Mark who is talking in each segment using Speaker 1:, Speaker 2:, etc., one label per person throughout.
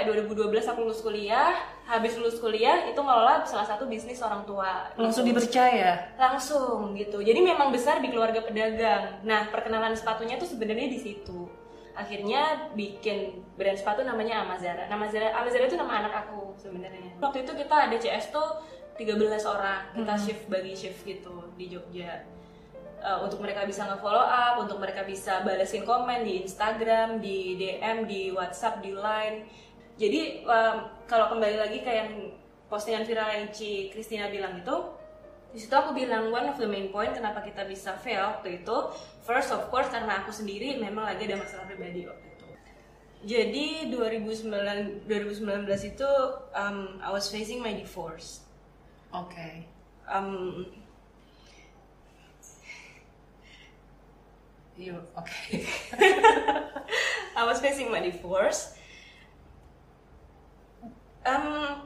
Speaker 1: sampai 2012 aku lulus kuliah habis lulus kuliah itu ngelola salah satu bisnis orang tua.
Speaker 2: Langsung
Speaker 1: gitu.
Speaker 2: dipercaya.
Speaker 1: langsung gitu. Jadi memang besar di keluarga pedagang. Nah perkenalan sepatunya tuh sebenarnya di situ. Akhirnya bikin brand sepatu namanya Amazara. Amazara Amazara itu nama anak aku sebenarnya. Waktu itu kita ada CS tuh 13 orang. Kita shift bagi shift gitu di Jogja. Uh, untuk mereka bisa nge-follow up, untuk mereka bisa balesin komen di Instagram, di DM, di WhatsApp, di Line. Jadi um, kalau kembali lagi ke yang postingan viral yang Ci Christina bilang itu, di situ aku bilang one of the main point kenapa kita bisa fail waktu itu, first of course karena aku sendiri memang lagi ada masalah pribadi waktu itu. Jadi 2009 2019 itu um, I was facing my divorce.
Speaker 2: Oke.
Speaker 1: Um,
Speaker 2: Iya, oke.
Speaker 1: I was facing my divorce. Um,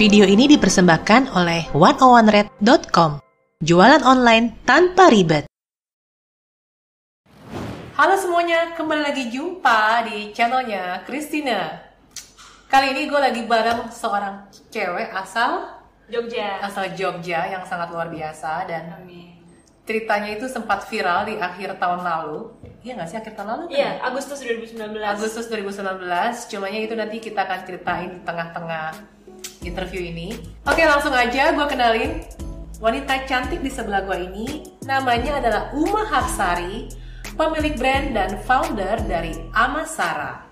Speaker 3: Video ini dipersembahkan oleh 101red.com. Jualan online tanpa ribet.
Speaker 2: Halo semuanya, kembali lagi jumpa di channelnya Christina. Kali ini gue lagi bareng seorang cewek asal
Speaker 1: Jogja.
Speaker 2: asal Jogja yang sangat luar biasa dan
Speaker 1: Amin.
Speaker 2: ceritanya itu sempat viral di akhir tahun lalu. Iya nggak sih akhir tahun lalu? kan
Speaker 1: Iya,
Speaker 2: ya?
Speaker 1: Agustus 2019.
Speaker 2: Agustus 2019. Cumanya itu nanti kita akan ceritain di tengah-tengah interview ini. Oke, langsung aja gue kenalin wanita cantik di sebelah gue ini. Namanya adalah Uma Hapsari, pemilik brand dan founder dari Amasara.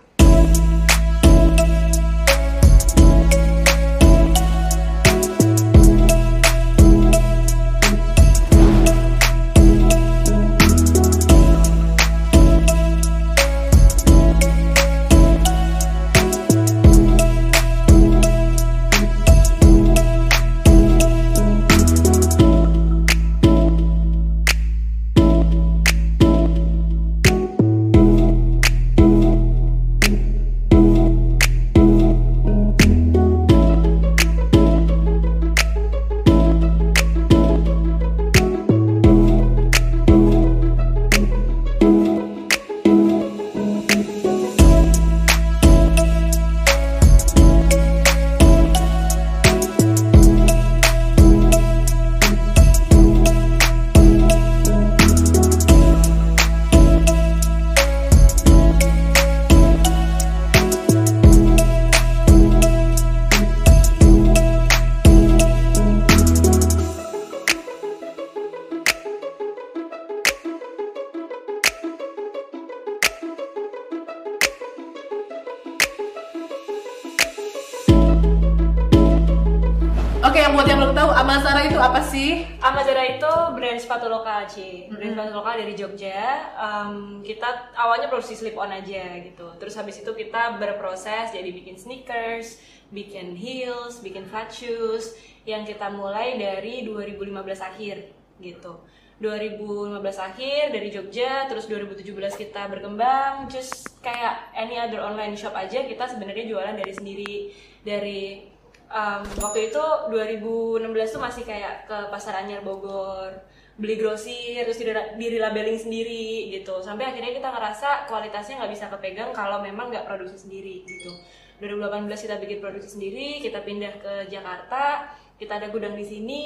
Speaker 1: Brand sepatu lokal dari Jogja. Um, kita awalnya produksi slip on aja gitu. Terus habis itu kita berproses jadi bikin sneakers, bikin heels, bikin flat shoes yang kita mulai dari 2015 akhir gitu. 2015 akhir dari Jogja, terus 2017 kita berkembang, just kayak any other online shop aja kita sebenarnya jualan dari sendiri dari um, waktu itu 2016 tuh masih kayak ke pasar Anyar Bogor beli grosir terus di, di labeling sendiri gitu. Sampai akhirnya kita ngerasa kualitasnya nggak bisa kepegang kalau memang nggak produksi sendiri gitu. 2018 kita bikin produksi sendiri kita pindah ke Jakarta kita ada gudang di sini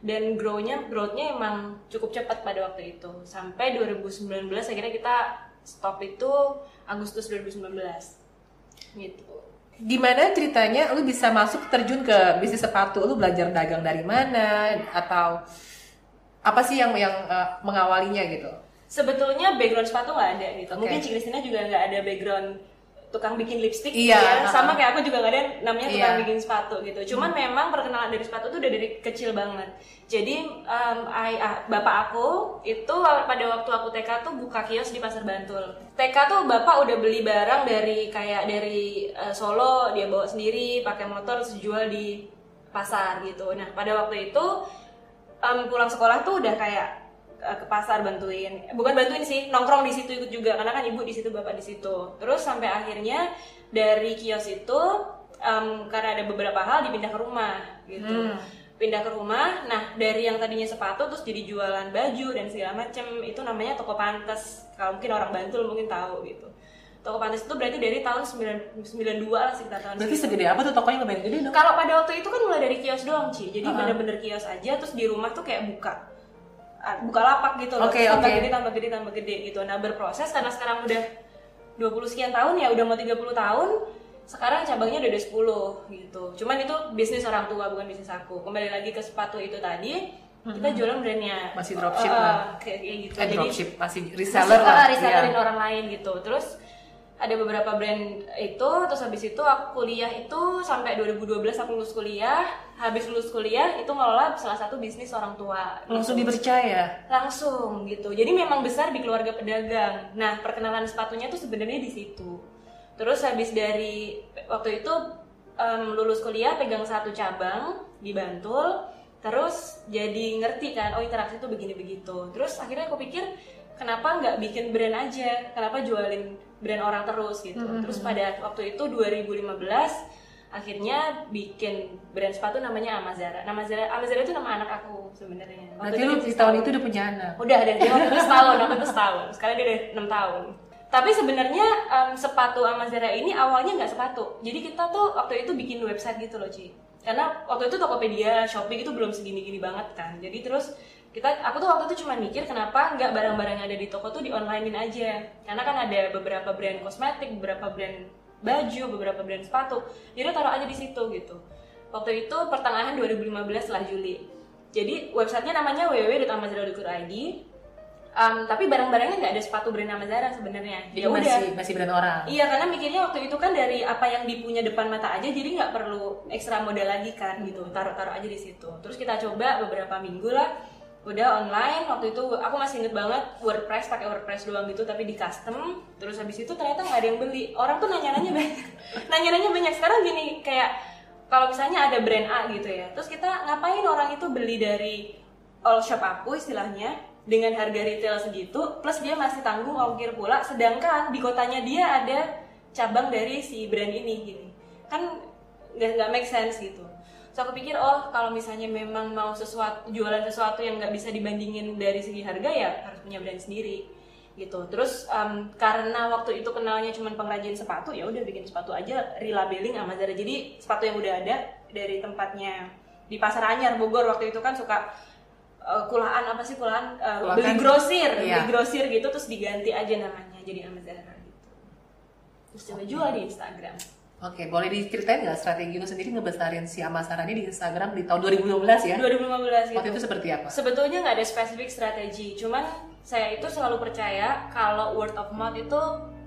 Speaker 1: dan grow-nya growth-nya emang cukup cepat pada waktu itu. Sampai 2019 akhirnya kita stop itu Agustus 2019 gitu.
Speaker 2: Gimana ceritanya lu bisa masuk terjun ke bisnis sepatu? Lu belajar dagang dari mana? Atau apa sih yang yang eh, mengawalinya gitu?
Speaker 1: sebetulnya background sepatu nggak ada gitu.
Speaker 2: Oke.
Speaker 1: Mungkin Ci Christina juga nggak ada background tukang bikin lipstick
Speaker 2: Iya,
Speaker 1: gitu ya.
Speaker 2: ha-ha.
Speaker 1: Sama kayak aku juga nggak ada namanya tukang
Speaker 2: Iya.
Speaker 1: bikin sepatu gitu. Cuman memang perkenalan dari sepatu tuh udah dari kecil banget. Jadi um, I- ah, bapak aku itu pada waktu aku TK tuh buka kios di Pasar Bantul. TK tuh bapak udah beli barang dari kayak dari eh, Solo dia bawa sendiri pakai motor terus jual di pasar gitu. Nah pada waktu itu em, pulang sekolah tuh udah kayak uh, ke pasar bantuin. Bukan bantuin sih nongkrong di situ ikut juga karena kan ibu di situ bapak di situ. Terus sampai akhirnya dari kios itu um, karena ada beberapa hal dipindah ke rumah gitu.
Speaker 2: Hmm.
Speaker 1: pindah ke rumah nah dari yang tadinya sepatu terus jadi jualan baju dan segala macem. Itu namanya toko pantes kalau mungkin orang Bantul mungkin tahu gitu toko pantes itu berarti dari tahun 9, 92 lah sekitar tahun
Speaker 2: Berarti segede apa tuh tokonya lumayan gede dong?
Speaker 1: Kalau pada waktu itu kan mulai dari kios doang, Ci. Jadi
Speaker 2: Uh-uh.
Speaker 1: bener-bener kios aja, terus di rumah tuh kayak buka ah, buka lapak gitu loh.
Speaker 2: Oke,
Speaker 1: Terus tambah
Speaker 2: oke.
Speaker 1: gede, tambah gede, tambah gede gitu. Nah, berproses karena sekarang udah 20 sekian tahun ya, udah mau 30 tahun, sekarang cabangnya udah ada 10 gitu. Cuman itu bisnis orang tua, bukan bisnis aku. Kembali lagi ke sepatu itu tadi, kita jualan brandnya.
Speaker 2: Masih dropship
Speaker 1: Uh, uh,
Speaker 2: lah.
Speaker 1: Kayak gitu.
Speaker 2: Eh,
Speaker 1: Jadi-
Speaker 2: dropship masih reseller
Speaker 1: ah,
Speaker 2: lah.
Speaker 1: resellerin
Speaker 2: Iya.
Speaker 1: orang lain gitu terus ada beberapa brand itu terus habis itu aku kuliah itu sampai 2012 aku lulus kuliah. Habis lulus kuliah itu ngelola salah satu bisnis orang tua.
Speaker 2: Langsung
Speaker 1: gitu.
Speaker 2: dipercaya.
Speaker 1: langsung gitu. Jadi memang besar di keluarga pedagang. Nah perkenalan sepatunya tuh sebenarnya di situ. Terus habis dari waktu itu em, lulus kuliah pegang satu cabang di Bantul. Terus jadi ngerti kan oh interaksi tuh begini begitu terus akhirnya aku pikir kenapa nggak bikin brand aja kenapa jualin brand orang terus gitu terus pada waktu itu 2015 akhirnya bikin brand sepatu namanya Amazara. Nama Zara, Amazara itu nama anak aku sebenarnya.
Speaker 2: Berarti lu di tahun
Speaker 1: setahun.
Speaker 2: itu udah punya anak.
Speaker 1: Udah ada dia waktu itu setahun, waktu itu setahun. Sekarang dia udah enam tahun. Tapi sebenarnya em, sepatu Amazara ini awalnya nggak sepatu. Jadi kita tuh waktu itu bikin website gitu loh, Ci. Karena waktu itu Tokopedia, Shopee itu belum segini-gini banget kan. Jadi terus kita aku tuh waktu itu cuma mikir kenapa nggak barang-barang yang ada di toko tuh di onlinein aja. Karena kan ada beberapa brand kosmetik, beberapa brand baju, beberapa brand sepatu. Jadi taruh aja di situ gitu. Waktu itu pertengahan 2015 setelah Juli. Jadi websitenya namanya www.amazara.id. Um, tapi barang-barangnya nggak ada sepatu brand Amazara sebenarnya.
Speaker 2: Jadi
Speaker 1: Ya udah.
Speaker 2: masih masih brand orang.
Speaker 1: Iya karena mikirnya waktu itu kan dari apa yang dipunya depan mata aja jadi nggak perlu ekstra modal lagi kan gitu taruh-taruh aja di situ. Terus kita coba beberapa minggu lah udah online waktu itu aku masih inget banget WordPress pakai WordPress doang gitu tapi di custom. Terus habis itu ternyata nggak ada yang beli. Orang tuh nanya-nanya banyak. Nanya-nanya banyak. Sekarang gini kayak kalau misalnya ada brand A gitu ya terus kita ngapain orang itu beli dari all shop aku istilahnya dengan harga retail segitu plus dia masih tanggung ongkir pula. Sedangkan di kotanya dia ada cabang dari si brand ini gini. Kan nggak nggak make sense gitu so aku pikir oh kalau misalnya memang mau sesuatu jualan sesuatu yang nggak bisa dibandingin dari segi harga ya harus punya brand sendiri gitu. Terus em, karena waktu itu kenalnya cuma pengrajin sepatu ya udah bikin sepatu aja relabeling sama Zara. Jadi sepatu yang udah ada dari tempatnya di pasar Anyar Bogor waktu itu kan suka eh, kulaan apa sih kulaan? Eh,
Speaker 2: Kulaan.
Speaker 1: beli grosir
Speaker 2: Iya.
Speaker 1: beli grosir gitu terus diganti aja namanya jadi Amazara gitu. Terus coba jual di Instagram
Speaker 2: Oke, boleh diceritain nggak strategi lu sendiri ngebesarin si Amasara ini di Instagram di tahun 2015 ya?
Speaker 1: 2015 gitu
Speaker 2: Waktu itu seperti apa?
Speaker 1: Sebetulnya nggak ada spesifik strategi, cuman saya itu selalu percaya kalau word of mouth itu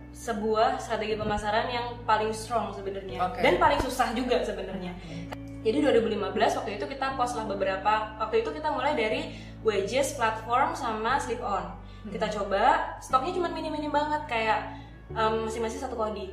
Speaker 1: sebuah strategi pemasaran yang paling strong sebenarnya
Speaker 2: Oke.
Speaker 1: dan paling susah juga sebenarnya. Jadi 2015 waktu itu kita post lah beberapa. Waktu itu kita mulai dari wages, platform sama slip on. Kita coba, stoknya cuma minim-minim banget kayak em, masing-masing satu kodi.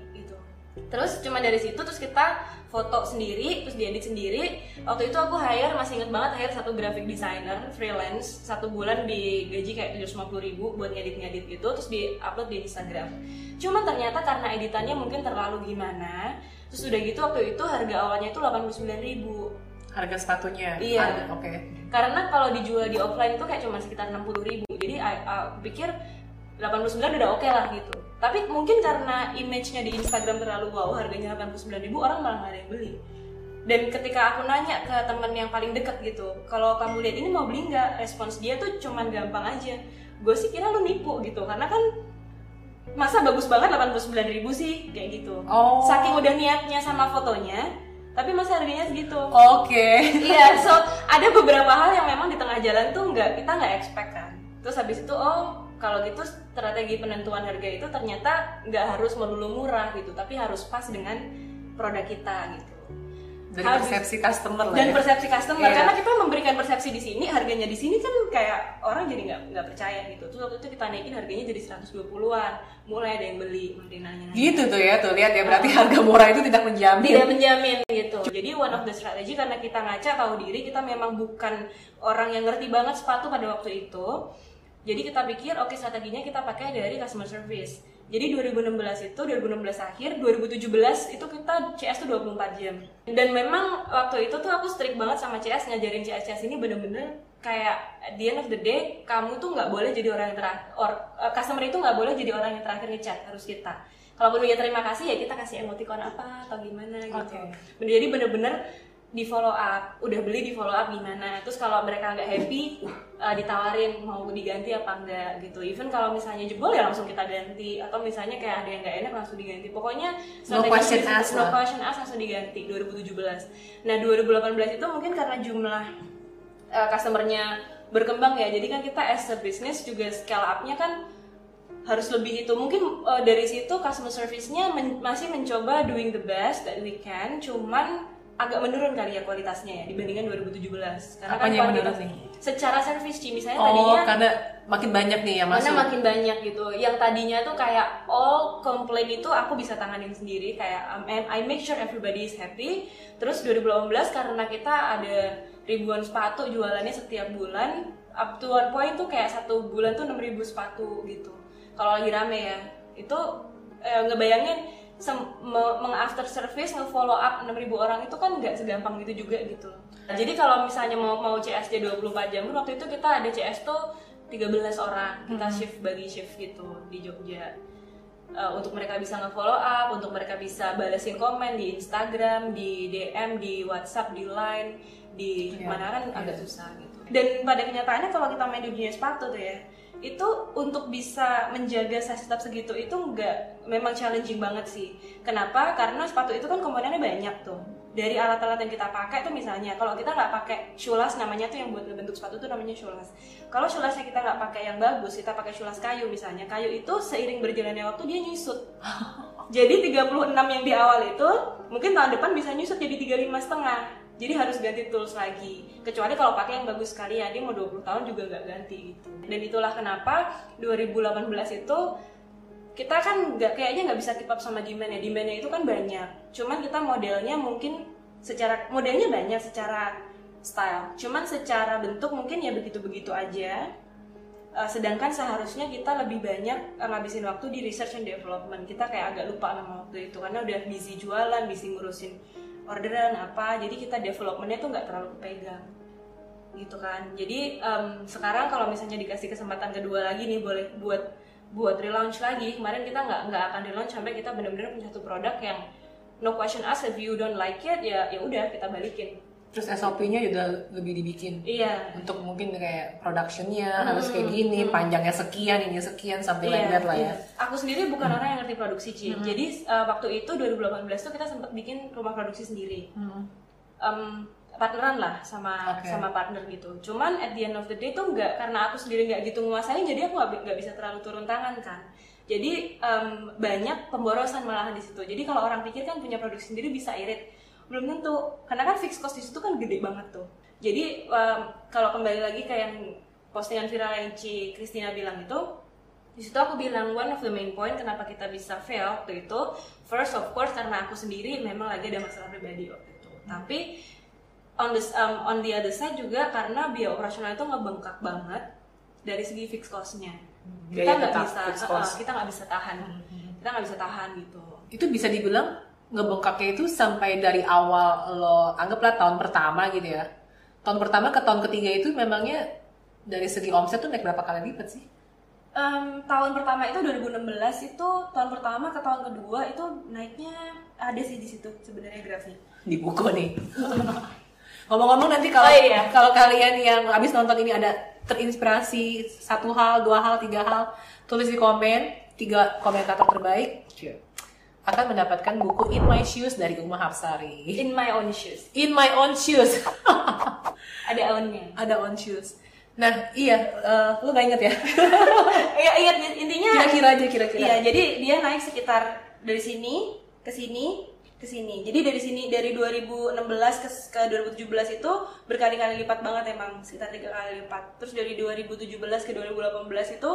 Speaker 1: Terus cuma dari situ terus kita foto sendiri, terus diedit sendiri. Waktu itu aku hire masih inget banget hire satu graphic designer freelance satu bulan di gaji kayak 750 ribu buat ngedit-ngedit gitu, terus di upload di Instagram. Cuman ternyata karena editannya mungkin terlalu gimana, terus udah gitu waktu itu harga awalnya itu 89 ribu.
Speaker 2: Harga sepatunya?
Speaker 1: Iya.
Speaker 2: Oke.
Speaker 1: Karena kalau dijual di offline itu kayak cuma sekitar 60 ribu. Jadi aku pikir 89 udah oke lah gitu. Tapi mungkin karena image-nya di Instagram terlalu wow, harganya 89 ribu orang malah nggak ada yang beli. Dan ketika aku nanya ke temen yang paling deket gitu, kalau kamu lihat ini mau beli nggak? Respons dia tuh cuman gampang aja. Gue sih kira lu nipu gitu, karena kan masa bagus banget 89 ribu sih kayak gitu.
Speaker 2: Oh.
Speaker 1: Saking udah niatnya sama fotonya, tapi masa harganya segitu.
Speaker 2: Oke.
Speaker 1: Iya, so ada beberapa hal yang memang di tengah jalan tuh nggak kita nggak expect kan. Terus habis itu oh kalau gitu strategi penentuan harga itu ternyata nggak harus melulu murah gitu, tapi harus pas dengan produk kita gitu.
Speaker 2: Dari
Speaker 1: Habis-
Speaker 2: persepsi customer lah
Speaker 1: Dan
Speaker 2: ya.
Speaker 1: persepsi customer
Speaker 2: Iya.
Speaker 1: karena kita memberikan persepsi di sini harganya di sini kan kayak orang jadi nggak nggak percaya gitu. Terus waktu itu kita naikin harganya jadi 120-an, mulai ada yang beli, nanya.
Speaker 2: Gitu tuh ya, tuh lihat ya berarti harga murah itu tidak menjamin.
Speaker 1: tidak menjamin gitu. Jadi one of the strategy karena kita ngaca tahu diri kita memang bukan orang yang ngerti banget sepatu pada waktu itu. Jadi kita pikir oke strateginya kita pakai dari customer service. Jadi 2016 itu 2016 akhir, 2017 itu kita CS tuh 24 jam. Dan memang waktu itu tuh aku strict banget sama CS ngajarin CS CS ini bener-bener kayak at the end of the day kamu tuh nggak boleh jadi orang yang terakhir, or uh, customer itu nggak boleh jadi orang yang terakhir ngechat harus kita. Kalaupun dia terima kasih ya kita kasih emoticon apa atau gimana gitu.
Speaker 2: Oke.
Speaker 1: Jadi bener-bener di follow up, udah beli di follow up gimana. Terus kalau mereka nggak happy, uh, ditawarin mau diganti apa enggak gitu. Even kalau misalnya jebol ya langsung kita ganti. Atau misalnya kayak ada yang nggak enak langsung diganti. Pokoknya strategi
Speaker 2: question asked
Speaker 1: no question asked langsung diganti 2017. Nah 2018 itu mungkin karena jumlah uh, customernya berkembang ya. Jadi kan kita as a business juga scale up-nya kan harus lebih itu mungkin uh, dari situ customer service-nya men- masih mencoba doing the best that we can cuman agak menurun kali ya kualitasnya ya dibandingkan 2017 karena
Speaker 2: Apanya yang
Speaker 1: kuantitas-
Speaker 2: menurun nih?
Speaker 1: secara service Ci, misalnya
Speaker 2: Oh,
Speaker 1: tadinya
Speaker 2: karena makin banyak nih yang
Speaker 1: mana
Speaker 2: masuk.
Speaker 1: makin banyak gitu. Yang tadinya tuh kayak all complaint itu aku bisa tanganin sendiri. Kayak um, and I make sure everybody is happy. Terus 2018 karena kita ada ribuan sepatu jualannya setiap bulan up to one point tuh kayak satu bulan tuh 6000 sepatu gitu. Kalau lagi rame ya. Itu eh, ngebayangin meng-after service nge-follow up 6000 orang itu kan nggak segampang gitu juga gitu jadi kalau misalnya mau mau CSD 24 jam waktu itu kita ada CS tuh 13 orang kita shift bagi shift gitu di Jogja Uh, untuk mereka bisa nge-follow up, untuk mereka bisa balesin komen di Instagram, di DM, di WhatsApp, di Line, di
Speaker 2: Iya,
Speaker 1: mana kan
Speaker 2: iya.
Speaker 1: agak susah gitu. Dan pada kenyataannya kalau kita main di dunia sepatu tuh ya, itu untuk bisa menjaga size tetap segitu itu nggak memang challenging banget sih. Kenapa? Karena sepatu itu kan komponennya banyak tuh. Dari alat-alat yang kita pakai tuh misalnya, kalau kita nggak pakai shoeless namanya tuh yang buat ngebentuk sepatu tuh namanya shoeless. Kalau shoelessnya kita nggak pakai yang bagus, kita pakai shoeless kayu misalnya, kayu itu seiring berjalannya waktu dia nyusut. Jadi 36 yang di awal itu mungkin tahun depan bisa nyusut jadi 35 setengah. Jadi harus ganti tools lagi. Kecuali kalau pakai yang bagus sekali ya, dia mau 20 tahun juga nggak ganti gitu. Dan itulah kenapa 2018 itu kita kan nggak kayaknya nggak bisa keep up sama demand ya. Demandnya itu kan banyak. Cuman kita modelnya mungkin secara modelnya banyak secara style. Cuman secara bentuk mungkin ya begitu-begitu aja. Uh, sedangkan seharusnya kita lebih banyak uh, ngabisin waktu di research and development. Kita kayak agak lupa sama waktu itu karena udah busy jualan, busy ngurusin orderan apa. Jadi kita developmentnya tuh nggak terlalu pegang gitu kan. Jadi um, sekarang kalau misalnya dikasih kesempatan kedua lagi nih boleh buat buat relaunch lagi. Kemarin kita nggak nggak akan relaunch sampai kita benar-benar punya satu produk yang no question asked if you don't like it ya ya udah kita balikin.
Speaker 2: Terus SOP-nya juga lebih dibikin.
Speaker 1: Iya.
Speaker 2: Untuk mungkin kayak productionnya harus kayak gini, panjangnya sekian, ini sekian, sampai like
Speaker 1: Iya,
Speaker 2: that lah ya.
Speaker 1: iya. Aku sendiri bukan orang yang ngerti produksi Ci. Jadi uh, waktu itu 2018 tuh kita sempat bikin rumah produksi sendiri.
Speaker 2: Hmm.
Speaker 1: Em, partneran lah sama
Speaker 2: Oke.
Speaker 1: sama partner gitu. Cuman at the end of the day tuh nggak karena aku sendiri nggak gitu nguasain, jadi aku nggak bi- nggak bisa terlalu turun tangan kan. Jadi em, banyak pemborosan malahan di situ. Jadi kalau orang pikir kan punya produksi sendiri bisa irit, belum tentu. Karena kan fixed cost di situ kan gede banget tuh. Jadi em, kalau kembali lagi ke yang postingan viral yang Ci Christina bilang itu, di situ aku bilang one of the main point kenapa kita bisa fail waktu itu first of course karena aku sendiri memang lagi ada masalah pribadi waktu itu. Tapi on the um, on the other side juga karena biaya operasional itu ngebengkak banget dari segi fixed cost-nya. Kita
Speaker 2: Biaya
Speaker 1: nggak bisa uh, kita nggak bisa tahan. Kita nggak bisa tahan gitu.
Speaker 2: Itu bisa dibilang ngebengkaknya itu sampai dari awal lo anggaplah tahun pertama gitu ya. Tahun pertama ke tahun ketiga itu memangnya dari segi omset tuh naik berapa kali lipat sih?
Speaker 1: Em, tahun pertama itu 2016 itu tahun pertama ke tahun kedua itu naiknya ada sih di situ sebenarnya grafik
Speaker 2: Di buku nih. Ngomong-ngomong nanti kalau
Speaker 1: Oh, iya.
Speaker 2: kalau kalian yang habis nonton ini ada terinspirasi satu hal, dua hal, tiga hal, tulis di komen, tiga komentator terbaik akan mendapatkan buku In My Shoes dari Uma Hapsari.
Speaker 1: in my own shoes
Speaker 2: In My Own Shoes.
Speaker 1: ada ownnya
Speaker 2: ada on shoes. Nah, iya, eh, lu gak inget ya?
Speaker 1: Iya ingat intinya
Speaker 2: Kira-kira aja, kira-kira.
Speaker 1: Iya, jadi dia naik sekitar dari sini ke sini ke sini. Jadi dari sini dari 2016 ke, ke 2017 itu berkali-kali lipat banget emang sekitar tiga kali lipat. Terus dari 2017 ke 2018 itu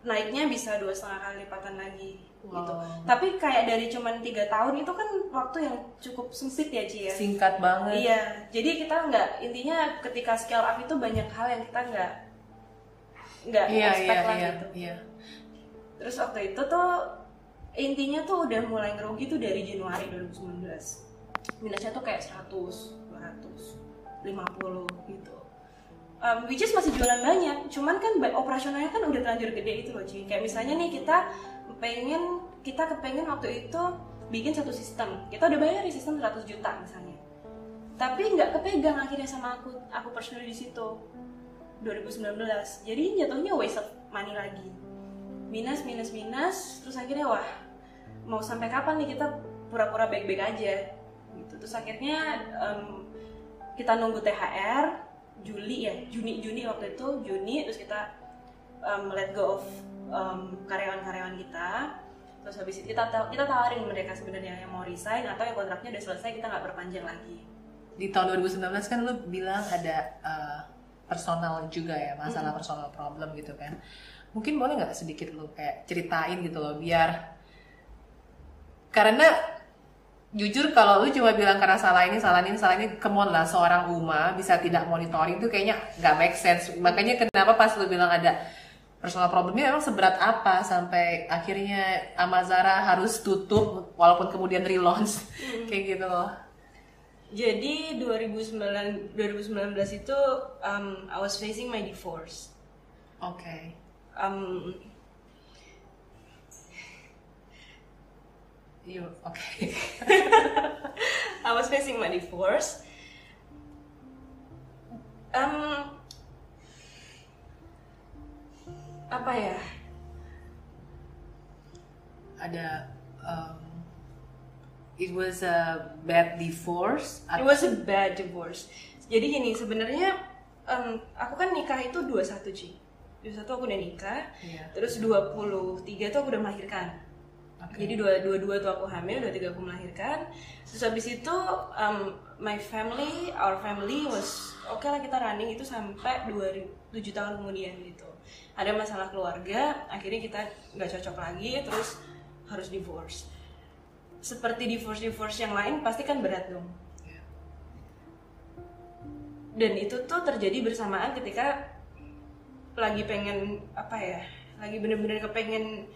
Speaker 1: naiknya bisa dua setengah kali lipatan lagi gitu.
Speaker 2: Wow.
Speaker 1: Tapi kayak dari cuman tiga tahun itu kan waktu yang cukup sempit ya Ci ya.
Speaker 2: Singkat banget.
Speaker 1: Iya, jadi kita nggak intinya ketika scale up itu banyak hal yang kita nggak nggak
Speaker 2: Iya,
Speaker 1: expect
Speaker 2: iya,
Speaker 1: lah
Speaker 2: iya,
Speaker 1: gitu
Speaker 2: iya.
Speaker 1: terus waktu itu tuh intinya tuh udah mulai ngerugi tuh dari Januari 2019 minusnya tuh kayak 100 200 50 gitu um, which is masih jualan banyak. Cuman kan operasionalnya kan udah terlanjur gede itu loh Ci kayak misalnya nih kita pengen kita kepengen waktu itu bikin satu sistem. Kita udah bayar di sistem 100 juta misalnya. Tapi nggak kepegang akhirnya sama aku aku personally di situ. 2019 jadi jatuhnya waste of money lagi. Minus minus minus. Terus akhirnya wah mau sampai kapan nih kita pura-pura baik-baik aja? Gitu. Terus akhirnya em, kita nunggu THR Juli ya Juni Juni waktu itu Juni terus kita em, let go of em, karyawan-karyawan kita terus habis itu kita kita tawarin mereka sebenarnya yang mau resign atau yang kontraknya udah selesai kita nggak perpanjang lagi
Speaker 2: Di tahun 2019 kan lu bilang ada uh, personal juga ya, masalah
Speaker 1: Mm-mm.
Speaker 2: personal problem gitu kan. Mungkin boleh nggak sedikit lu kayak ceritain gitu loh biar karena jujur kalau lu cuma bilang karena salah ini salah ini salah ini come on lah seorang Uma bisa tidak monitoring itu kayaknya nggak make sense. Makanya kenapa pas lu bilang ada personal problemnya memang seberat apa sampai akhirnya Amazara harus tutup walaupun kemudian relaunch? Kayak gitu loh.
Speaker 1: Jadi 2009 2019 itu um, I was facing my divorce.
Speaker 2: oke.
Speaker 1: Um,
Speaker 2: You oke
Speaker 1: I was facing my divorce. Um, apa ya?
Speaker 2: ada um, it was a bad divorce
Speaker 1: It was a bad divorce. Jadi gini sebenarnya um, aku kan nikah itu 21 Ci. 21 aku udah nikah.
Speaker 2: Iya.
Speaker 1: Terus 23 tuh aku udah melahirkan.
Speaker 2: Oke.
Speaker 1: Jadi dua dua dua tuh aku hamil, dua tiga aku melahirkan. Terus habis itu um, my family, our family was oke lah kita running itu sampai 2007 tahun kemudian gitu. Ada masalah keluarga, akhirnya kita nggak cocok lagi, terus harus divorce. Seperti divorce divorce yang lain pasti kan berat dong. Dan itu tuh terjadi bersamaan ketika lagi pengen apa ya, lagi bener-bener kepengen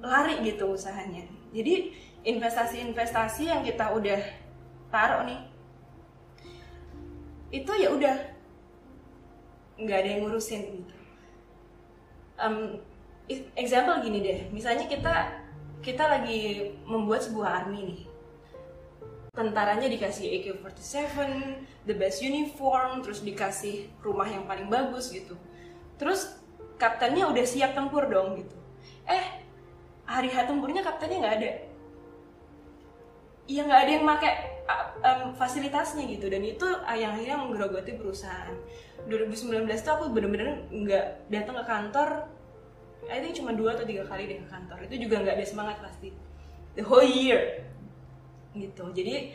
Speaker 1: lari gitu usahanya. Jadi investasi-investasi yang kita udah taruh nih, itu ya udah nggak ada yang ngurusin gitu. Um, example gini deh, misalnya kita kita lagi membuat sebuah army nih, tentaranya dikasih AK-47, the best uniform, terus dikasih rumah yang paling bagus gitu. Terus kaptennya udah siap tempur dong gitu. Eh, hari H tempurnya kaptennya nggak ada. Iya nggak ada yang pakai um, fasilitasnya gitu dan itu yang akhirnya menggerogoti perusahaan. 2019 tuh aku bener-bener nggak datang ke kantor. I cuma dua atau tiga kali deh ke kantor. Itu juga nggak ada semangat pasti. The whole year gitu. Jadi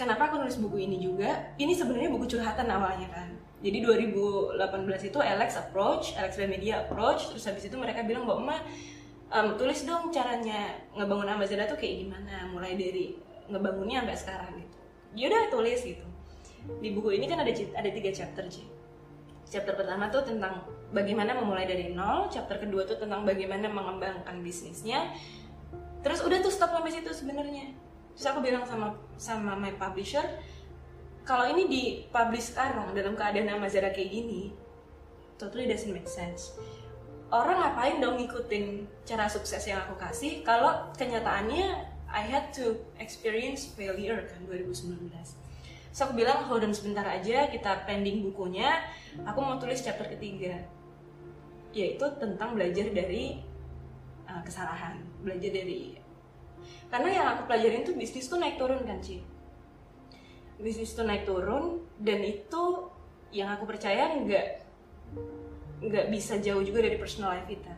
Speaker 1: kenapa aku nulis buku ini juga? Ini sebenarnya buku curhatan awalnya kan. Jadi 2018 itu Alex approach, Alex Media approach, terus habis itu mereka bilang bahwa Emak em, tulis dong caranya ngebangun Amazon tuh kayak gimana, mulai dari ngebangunnya sampai sekarang gitu. Ya udah tulis gitu. Di buku ini kan ada ada tiga chapter sih. Chapter pertama tuh tentang bagaimana memulai dari nol, chapter kedua tuh tentang bagaimana mengembangkan bisnisnya, terus udah tuh stop sampai situ sebenarnya terus aku bilang sama sama my publisher kalau ini di publish sekarang dalam keadaan Amazara kayak gini totally doesn't make sense. Orang ngapain dong ngikutin cara sukses yang aku kasih kalau kenyataannya I had to experience failure kan 2019 so aku bilang hold on sebentar aja kita pending bukunya. Aku mau tulis chapter ketiga. Yaitu tentang belajar dari uh, kesalahan belajar dari karena yang aku pelajarin tuh bisnis tuh naik turun kan Ci? Bisnis tuh naik turun dan itu yang aku percaya nggak nggak bisa jauh juga dari personal life kita.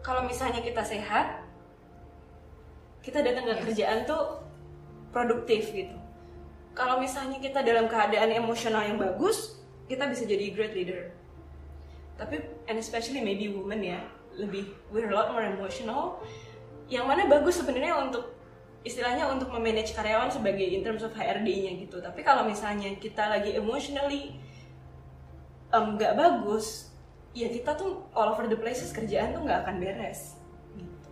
Speaker 1: Kalau misalnya kita sehat kita datang ke
Speaker 2: Yes.
Speaker 1: kerjaan tuh produktif gitu. Kalau misalnya kita dalam keadaan emosional yang bagus kita bisa jadi great leader. Tapi and especially maybe women ya lebih we're a lot more emotional yang mana bagus sebenarnya untuk istilahnya untuk memanage karyawan sebagai in terms of HRD-nya gitu. Tapi kalau misalnya kita lagi emotionally em, nggak bagus ya kita tuh all over the places kerjaan tuh nggak akan beres gitu.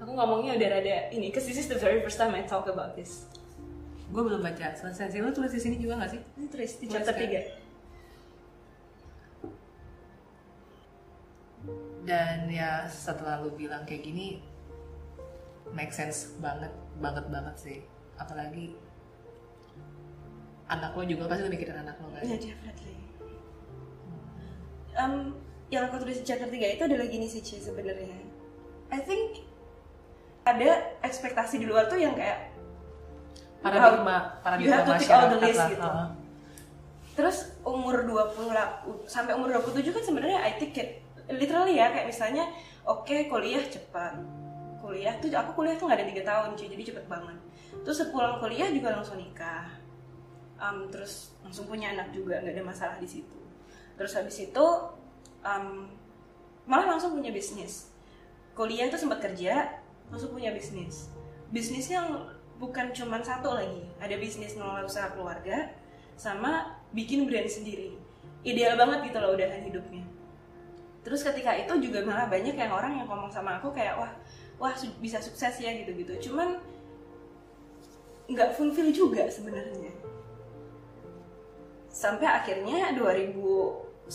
Speaker 1: aku ngomongnya udah rada ini cause this is the very first time I talk about this.
Speaker 2: Gue belum baca. Selesai. Sih lo tulis di sini juga gak sih?
Speaker 1: Ini tulis di chapter
Speaker 2: kan? Dan ya setelah lu bilang kayak gini make sense banget banget banget sih apalagi anak lo juga pasti lu mikirin anak lo kan
Speaker 1: Ya definitely. Um, yang aku tulis di chapter 3 itu adalah gini sih Ci sebenarnya. I think ada ekspektasi di luar tuh yang kayak
Speaker 2: paradigma
Speaker 1: you have
Speaker 2: paradigma
Speaker 1: to tick all the
Speaker 2: masyarakat
Speaker 1: list
Speaker 2: lah
Speaker 1: gitu. Terus umur 20 lah, sampai umur 27 kan sebenarnya I think it, literally ya kayak misalnya oke kuliah cepat. Kuliah tuh aku kuliah tuh nggak ada tiga tahun cuy, jadi cepet banget. Terus sepulang kuliah juga langsung nikah. Um, terus langsung punya anak juga nggak ada masalah di situ. Terus habis itu um, malah langsung punya bisnis. Kuliah tuh sempat kerja, langsung punya bisnis. Bisnisnya bukan cuman satu lagi, ada bisnis ngelola usaha keluarga, sama bikin brand sendiri. Ideal banget gitu loh udahan hidupnya. Terus ketika itu juga malah banyak yang orang yang ngomong sama aku kayak wah wah su- bisa sukses ya gitu-gitu. Cuman nggak fulfill juga sebenarnya. Sampai akhirnya 2019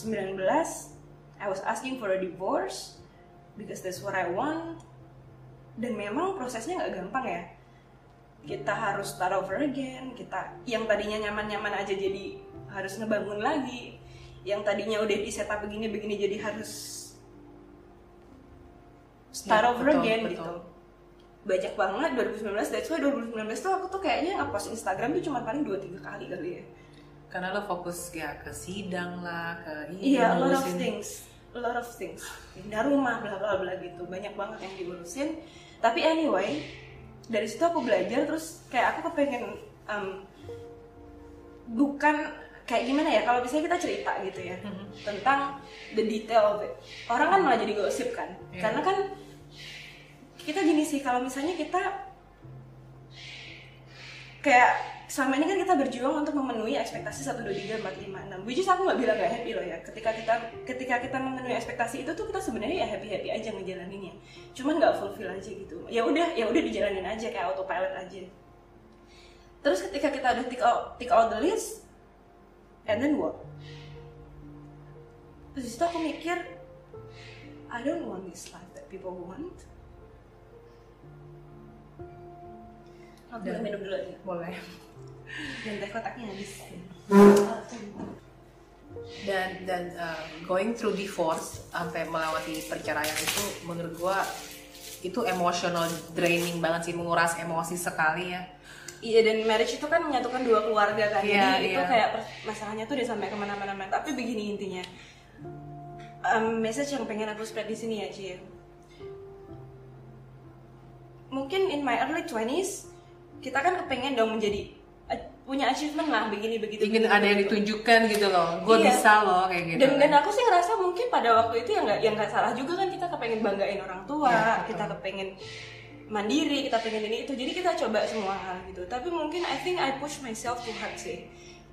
Speaker 1: I was asking for a divorce because that's what I want. Dan memang prosesnya nggak gampang ya kita harus start over again kita yang tadinya nyaman-nyaman aja jadi harus ngebangun lagi yang tadinya udah di setup begini begini jadi harus start
Speaker 2: Ya,
Speaker 1: over
Speaker 2: betul,
Speaker 1: again
Speaker 2: betul.
Speaker 1: gitu banyak banget 2019 that's why 2019 tuh aku tuh kayaknya ngepost Instagram tuh cuma paling 2-3 kali kali ya
Speaker 2: karena lo fokus ya ke sidang lah ke ini
Speaker 1: Iya, a lot of things, a lot of things. Pindah rumah, bla bla bla gitu, banyak banget yang diurusin. Tapi anyway, dari situ aku belajar terus kayak aku kepengen um, bukan kayak gimana ya kalau misalnya kita cerita gitu ya tentang the detail of it orang kan malah jadi gosip kan?
Speaker 2: Iya.
Speaker 1: karena kan kita gini sih kalau misalnya kita kayak selama ini kan kita berjuang untuk memenuhi ekspektasi 1, 2, 3, 4, 5, 6 which is aku nggak bilang gak happy loh ya. Ketika kita ketika kita memenuhi ekspektasi itu tuh kita sebenarnya ya happy happy aja ngejalaninnya. Cuman nggak fulfill aja gitu. Ya udah ya udah dijalanin aja kayak autopilot aja. Terus ketika kita udah tick all, tick all the list and then what? Terus itu aku mikir I don't want this life that people want. Aku
Speaker 2: Dan-
Speaker 1: minum dulu aja
Speaker 2: boleh.
Speaker 1: Dan teh kotaknya habis.
Speaker 2: Dan dan uh, going through divorce sampai melewati perceraian itu menurut gua itu emotional draining banget sih menguras emosi sekali ya
Speaker 1: Iya dan marriage itu kan menyatukan dua keluarga kan.
Speaker 2: Iya,
Speaker 1: Jadi itu
Speaker 2: iya.
Speaker 1: kayak masalahnya tuh udah sampai ke mana-mana Tapi begini intinya. Um, Message yang pengen aku spread di sini ya Ci Mungkin in my early 20s Kita kan kepengen dong menjadi Punya achievement lah begini begitu
Speaker 2: ingin
Speaker 1: begini,
Speaker 2: ada yang ditunjukkan gitu loh. Gue
Speaker 1: Iya.
Speaker 2: bisa loh kayak gitu
Speaker 1: dan dan aku sih ngerasa mungkin pada waktu itu yang nggak yang nggak salah juga kan kita kepengen banggain orang tua
Speaker 2: betul.
Speaker 1: kita kepengen mandiri kita pengen ini itu. Jadi kita coba semua hal gitu. Tapi mungkin I think I push myself too hard sih.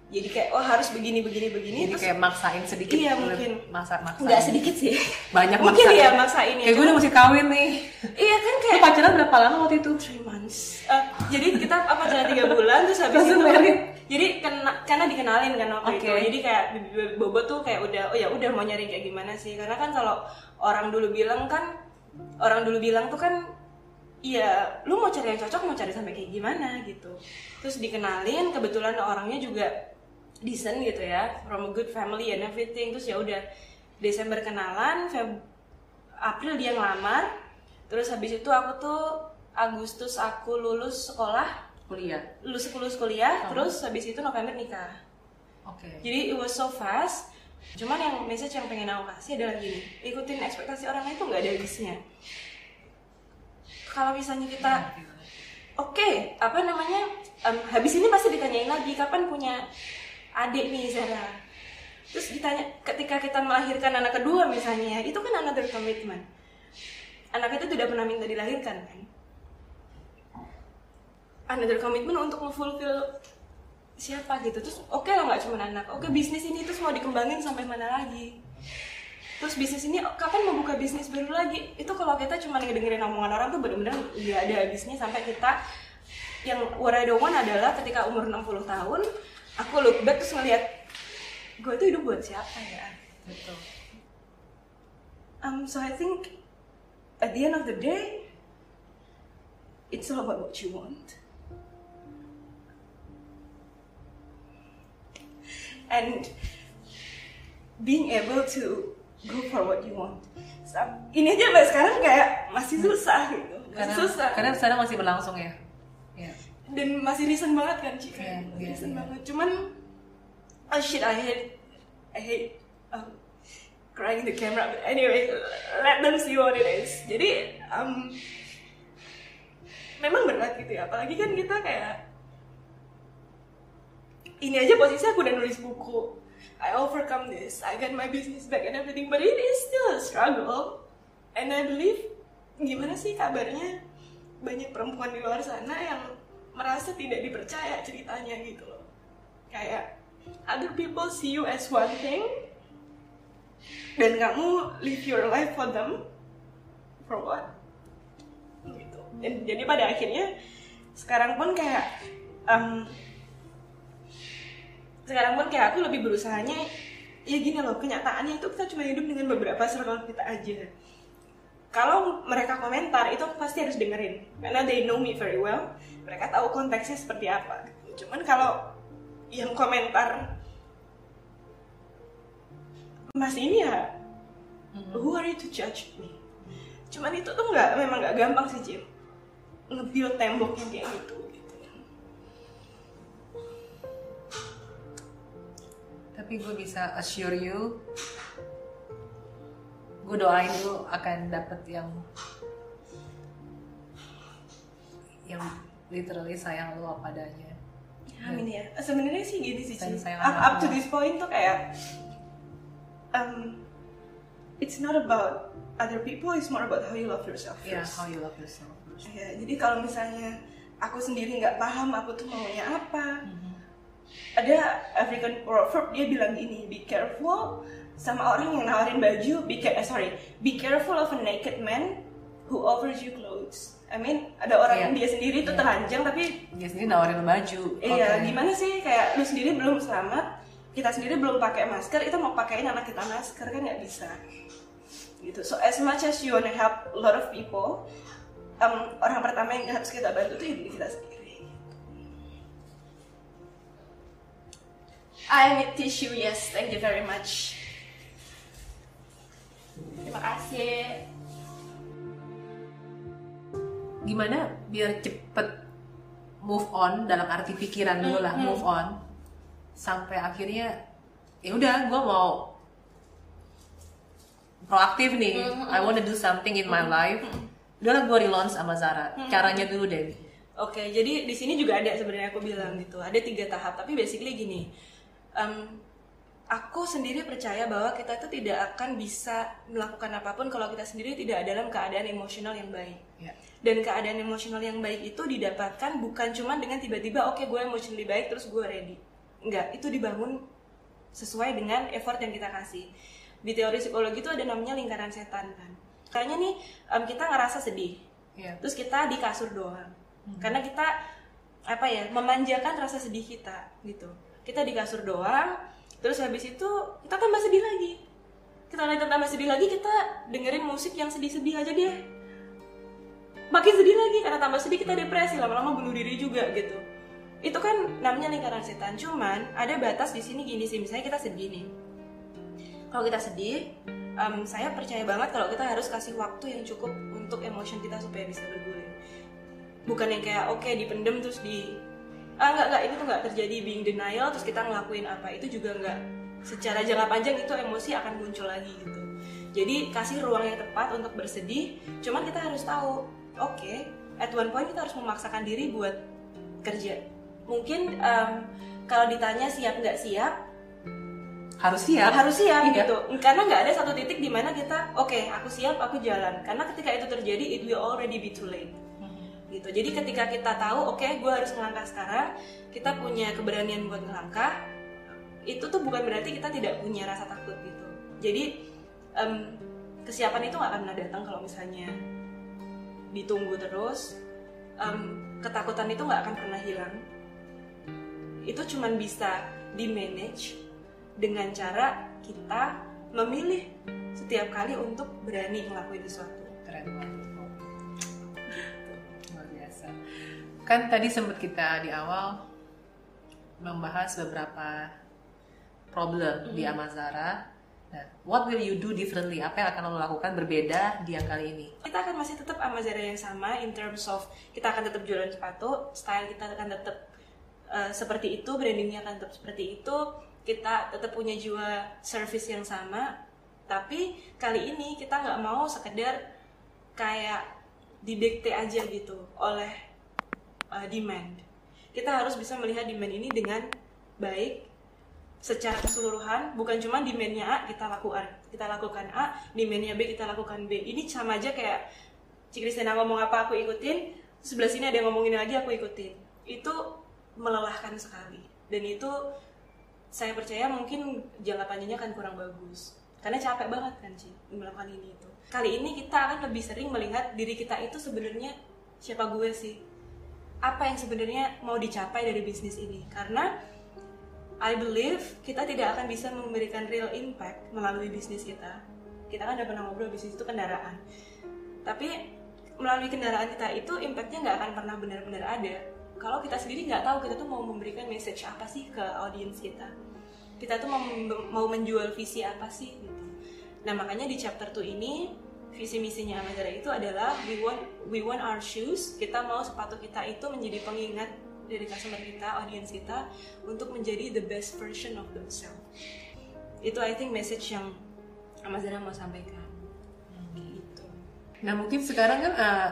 Speaker 1: Jadi kayak oh harus begini begini begini
Speaker 2: jadi
Speaker 1: terus
Speaker 2: kayak maksain sedikit
Speaker 1: Iya,
Speaker 2: lebih-
Speaker 1: mungkin.
Speaker 2: masa maksain.
Speaker 1: Nggak sedikit sih.
Speaker 2: Banyak
Speaker 1: mungkin
Speaker 2: maksain.
Speaker 1: ya maksain ya.
Speaker 2: Kayak gue udah mesti kawin nih.
Speaker 1: Iya kan
Speaker 2: lu
Speaker 1: kayak
Speaker 2: pacaran berapa lama waktu itu?
Speaker 1: Three months. Eh, jadi kita apa jalan tiga bulan terus habis itu jadi kena, karena dikenalin kan waktu
Speaker 2: Oke.
Speaker 1: itu jadi kayak bobo tuh kayak udah oh ya udah mau nyari kayak gimana sih. Karena kan kalau orang dulu bilang kan orang dulu bilang tuh kan iya lu mau cari yang cocok mau cari sampai kayak gimana gitu. Terus dikenalin kebetulan orangnya juga decent gitu ya from a good family and everything. Terus ya udah Desember kenalan Feb April dia ngelamar. Terus habis itu aku tuh Agustus aku lulus sekolah.
Speaker 2: Kuliah?
Speaker 1: Lulus lulus kuliah terus habis itu November nikah.
Speaker 2: Oke.
Speaker 1: Jadi it was so fast. Cuman yang message yang pengen aku kasih adalah gini ikutin ekspektasi orang lain itu nggak ada habisnya kalau misalnya kita oke apa namanya em, habis ini pasti ditanyain lagi kapan punya adik nih Zara? Terus ditanya ketika kita melahirkan anak kedua misalnya itu kan another commitment. Anak itu tidak pernah minta dilahirkan kan? Another commitment untuk fulfill siapa gitu. Terus oke lah nggak cuma anak. Oke bisnis ini terus mau dikembangin sampai mana lagi terus bisnis ini kapan mau buka bisnis baru lagi? Itu kalau kita cuma ngedengerin omongan orang tuh bener-bener nggak ada habisnya. Sampai kita yang what I don't want adalah ketika umur 60 tahun aku look back terus ngeliat gue tuh hidup buat siapa ya?
Speaker 2: Betul.
Speaker 1: Um, so I think at the end of the day it's all about what you want. And being able to go for what you want. Ini aja mbak sekarang kayak masih susah gitu, masih
Speaker 2: karena
Speaker 1: susah.
Speaker 2: karena sekarang masih berlangsung ya ya
Speaker 1: Dan masih recent banget kan Cika,
Speaker 2: Iya,
Speaker 1: Masih
Speaker 2: iya,
Speaker 1: recent
Speaker 2: iya.
Speaker 1: banget. Cuman, oh shit, I hate, I hate um, crying in the camera. But anyway, let them see what it is. Jadi, um, memang berat gitu ya. Apalagi kan kita kayak ini aja posisi aku udah nulis buku. I overcome this. I got my business back and everything, but it is still a struggle. And I believe gimana sih kabarnya banyak perempuan di luar sana yang merasa tidak dipercaya ceritanya gitu loh. Kayak other people see you as one thing dan kamu live your life for them for what? Gitu. Dan jadi pada akhirnya sekarang pun kayak um, sekarang pun kayak aku lebih berusahanya ya gini loh kenyataannya itu kita cuma hidup dengan beberapa circle kita aja. Kalau mereka komentar itu aku pasti harus dengerin. Karena they know me very well mereka tahu konteksnya seperti apa. Cuman kalau yang komentar mas ini ya who are you to judge me? Cuman itu tuh nggak memang nggak gampang sih Jim. Nge-build tembok yang kayak gitu
Speaker 2: tapi gue bisa assure you gue doain lu akan dapet yang yang literally sayang lu apa adanya
Speaker 1: Amin ya. Sebenarnya sih gini sih,
Speaker 2: Dan
Speaker 1: Ci.
Speaker 2: sayang
Speaker 1: Up, up to this point tuh kayak um, it's not about other people, it's more about how you love yourself first.
Speaker 2: how you love yourself first.
Speaker 1: Ya, jadi kalau misalnya aku sendiri nggak paham aku tuh maunya apa, ada African proverb dia bilang gini, be careful sama orang yang nawarin baju, be ca- eh, sorry, be careful of a naked man who offers you clothes. I mean, ada orang
Speaker 2: Iya.
Speaker 1: yang dia sendiri tuh
Speaker 2: Iya.
Speaker 1: telanjang tapi
Speaker 2: dia sendiri nawarin baju
Speaker 1: Iya,
Speaker 2: Oke.
Speaker 1: gimana sih kayak lu sendiri belum selamat, kita sendiri belum pakai masker, itu mau pakein anak kita masker kan nggak bisa. Gitu. So as much as you wanna help a lot of people, um, orang pertama yang harus kita bantu tuh diri kita sendiri. I need tissue, yes, thank you very much. Terima kasih.
Speaker 2: gimana biar cepet move on dalam arti pikiran dulu lah move on. Sampai akhirnya ya udah gue mau proaktif nih. I wanna do something in my life. Udahlah gue relaunch sama Zara. Caranya dulu deh
Speaker 1: Oke, jadi di sini juga ada sebenarnya aku bilang gitu. Ada tiga tahap, tapi basically gini. Em, aku sendiri percaya bahwa kita itu tidak akan bisa melakukan apa pun kalau kita sendiri tidak dalam keadaan emosional yang baik.
Speaker 2: ya
Speaker 1: Dan keadaan emosional yang baik itu didapatkan bukan cuma dengan tiba-tiba oke gue emotionally baik terus gue ready. Enggak, itu dibangun sesuai dengan effort yang kita kasih. Di teori psikologi itu ada namanya lingkaran setan kan. Kayaknya nih em, kita ngerasa sedih,
Speaker 2: ya
Speaker 1: terus kita di kasur doang karena kita apa ya memanjakan rasa sedih kita gitu kita di kasur doang terus habis itu kita tambah sedih lagi. Kita lagi tambah sedih lagi kita dengerin musik yang sedih-sedih aja dia makin sedih lagi karena tambah sedih kita depresi lama-lama bunuh diri juga gitu. Itu kan namanya lingkaran setan cuman ada batas di sini gini sih misalnya kita sedih nih. Kalau kita sedih em, saya percaya banget kalau kita harus kasih waktu yang cukup untuk emotion kita supaya bisa bergulir bukan yang kayak oke dipendem terus di ah nggak nggak ini tuh nggak terjadi being denial terus kita ngelakuin apa. Itu juga nggak secara jangka panjang itu emosi akan muncul lagi gitu. Jadi kasih ruang yang tepat untuk bersedih. Cuman kita harus tahu oke at one point kita harus memaksakan diri buat kerja. Mungkin em, kalau ditanya siap nggak siap?
Speaker 2: Harus siap.
Speaker 1: Harus siap
Speaker 2: Iya.
Speaker 1: gitu. Karena nggak ada satu titik di mana kita oke aku siap aku jalan. Karena ketika itu terjadi it will already be too late gitu. Jadi ketika kita tahu oke gue harus melangkah sekarang kita punya keberanian buat melangkah itu tuh bukan berarti kita tidak punya rasa takut gitu. Jadi em, kesiapan itu nggak akan pernah datang kalau misalnya ditunggu terus Em, ketakutan itu nggak akan pernah hilang. Itu cuman bisa di manage dengan cara kita memilih setiap kali untuk berani ngelakuin sesuatu.
Speaker 2: Keren banget. Kan tadi sempat kita di awal membahas beberapa problem di Amazara. Nah, what will you do differently? Apa yang akan lo lakukan berbeda di yang kali ini?
Speaker 1: kita akan masih tetap Amazara yang sama in terms of kita akan tetap jualan sepatu, style kita akan tetap uh, seperti itu, brandingnya akan tetap seperti itu, kita tetap punya jiwa service yang sama, tapi kali ini kita nggak mau sekedar kayak didikte aja gitu oleh uh, demand. Kita harus bisa melihat demand ini dengan baik secara keseluruhan bukan cuma demandnya A kita lakukan kita lakukan A demandnya B kita lakukan B. Ini sama aja kayak Cik Kristina ngomong apa aku ikutin sebelah sini ada yang ngomongin lagi aku ikutin. Itu melelahkan sekali. Dan itu saya percaya mungkin jangka panjangnya akan kurang bagus. Karena capek banget kan Ci melakukan ini itu. Kali ini kita akan lebih sering melihat diri kita itu sebenarnya siapa gue sih apa yang sebenarnya mau dicapai dari bisnis ini karena I believe kita tidak akan bisa memberikan real impact melalui bisnis kita. Kita kan udah pernah ngobrol bisnis itu kendaraan. Tapi melalui kendaraan kita itu impactnya nggak akan pernah benar-benar ada. Kalau kita sendiri nggak tahu kita tuh mau memberikan message apa sih ke audiens kita. Kita tuh mau, mau menjual visi apa sih gitu. Nah makanya di chapter 2 ini visi misinya Amazara itu adalah we want we want our shoes. Kita mau sepatu kita itu menjadi pengingat dari customer kita, audiens kita untuk menjadi the best version of themselves. Itu I think message yang Amazara mau sampaikan. Gitu.
Speaker 2: Nah mungkin sekarang kan uh,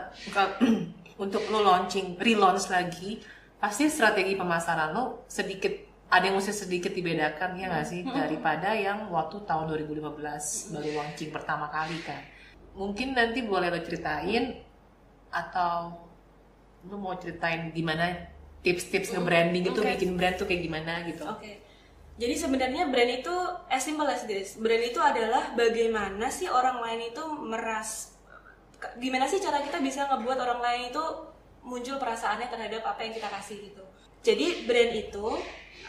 Speaker 2: untuk lo launching, relaunch lagi, pasti strategi pemasaran lo sedikit ada yang mesti sedikit dibedakan ya nggak sih daripada yang waktu tahun 2015 baru launching pertama kali kan. Mungkin nanti boleh lo ceritain atau lo mau ceritain gimana tips-tips nge-branding itu
Speaker 1: Oke.
Speaker 2: bikin brand tuh kayak gimana gitu.
Speaker 1: Oke. Jadi sebenarnya brand itu as simple as this. Brand itu adalah bagaimana sih orang lain itu meras gimana sih cara kita bisa ngebuat orang lain itu muncul perasaannya terhadap apa yang kita kasih gitu. Jadi brand itu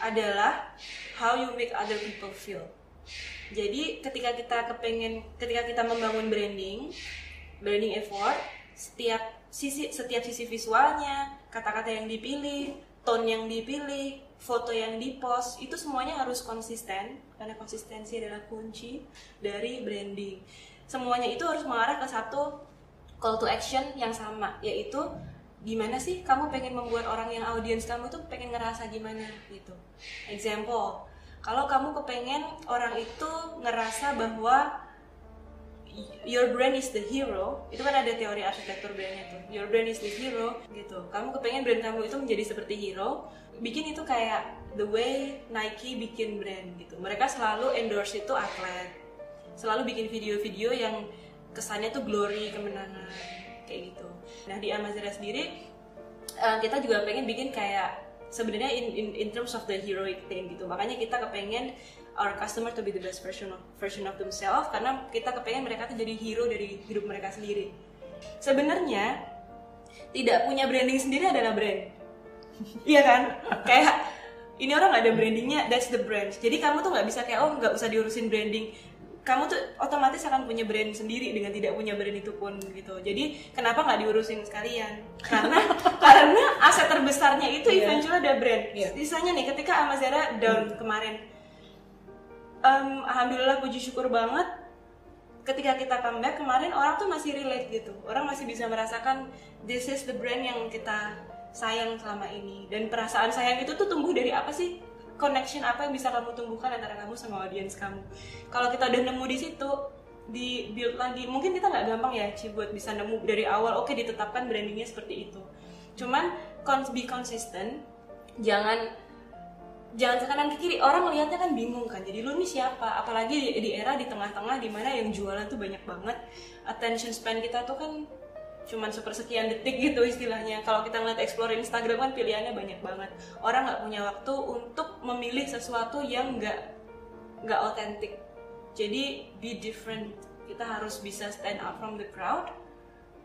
Speaker 1: adalah how you make other people feel. Jadi ketika kita kepengen ketika kita membangun branding, branding effort, setiap sisi setiap sisi visualnya, kata-kata yang dipilih, tone yang dipilih, foto yang dipost itu semuanya harus konsisten karena konsistensi adalah kunci dari branding. Semuanya itu harus mengarah ke satu call to action yang sama yaitu gimana sih kamu pengen membuat orang yang audiens kamu tuh pengen ngerasa gimana gitu. Example, kalau kamu kepengen orang itu ngerasa bahwa your brand is the hero itu kan ada teori arsitektur brandnya tuh. Your brand is the hero gitu. Kamu kepengen brand kamu itu menjadi seperti hero bikin itu kayak the way Nike bikin brand gitu. Mereka selalu endorse itu atlet. Selalu bikin video-video yang kesannya tuh glory kemenangan kayak gitu. Nah di Amazara sendiri eh, kita juga pengen bikin kayak sebenarnya in, in in terms of the heroic thing gitu. Makanya kita kepengen our customer to be the best version of version of themselves karena kita kepengen mereka tuh jadi hero dari hidup mereka sendiri. Sebenarnya tidak punya branding sendiri adalah brand. Iya kan? Kayak ini orang nggak ada brandingnya that's the brand. Jadi kamu tuh nggak bisa kayak oh nggak usah diurusin branding kamu tuh otomatis akan punya brand sendiri dengan tidak punya brand itu pun gitu. Jadi kenapa nggak diurusin sekalian? Karena karena aset terbesarnya itu
Speaker 2: Iya.
Speaker 1: eventually ada brand.
Speaker 2: Iya.
Speaker 1: sisanya nih ketika Amazara down kemarin em, alhamdulillah puji syukur banget ketika kita comeback kemarin orang tuh masih relate gitu. Orang masih bisa merasakan this is the brand yang kita sayang selama ini. Dan perasaan sayang itu tuh tumbuh dari apa sih connection apa yang bisa kamu tumbuhkan antara kamu sama audiens kamu? Kalau kita udah nemu di situ di build lagi mungkin kita nggak gampang ya Ci buat bisa nemu dari awal oke ditetapkan brandingnya seperti itu. Cuman cons be consistent. Jangan jangan ke kanan ke kiri. Orang melihatnya kan bingung kan. Jadi lu nih siapa? Apalagi di, di era di tengah-tengah di mana yang jualan tuh banyak banget. Attention span kita tuh kan cuman sepersekian detik gitu istilahnya. Kalau kita ngeliat explore Instagram kan pilihannya banyak banget. Orang nggak punya waktu untuk memilih sesuatu yang nggak nggak otentik. Jadi be different. Kita harus bisa stand out from the crowd.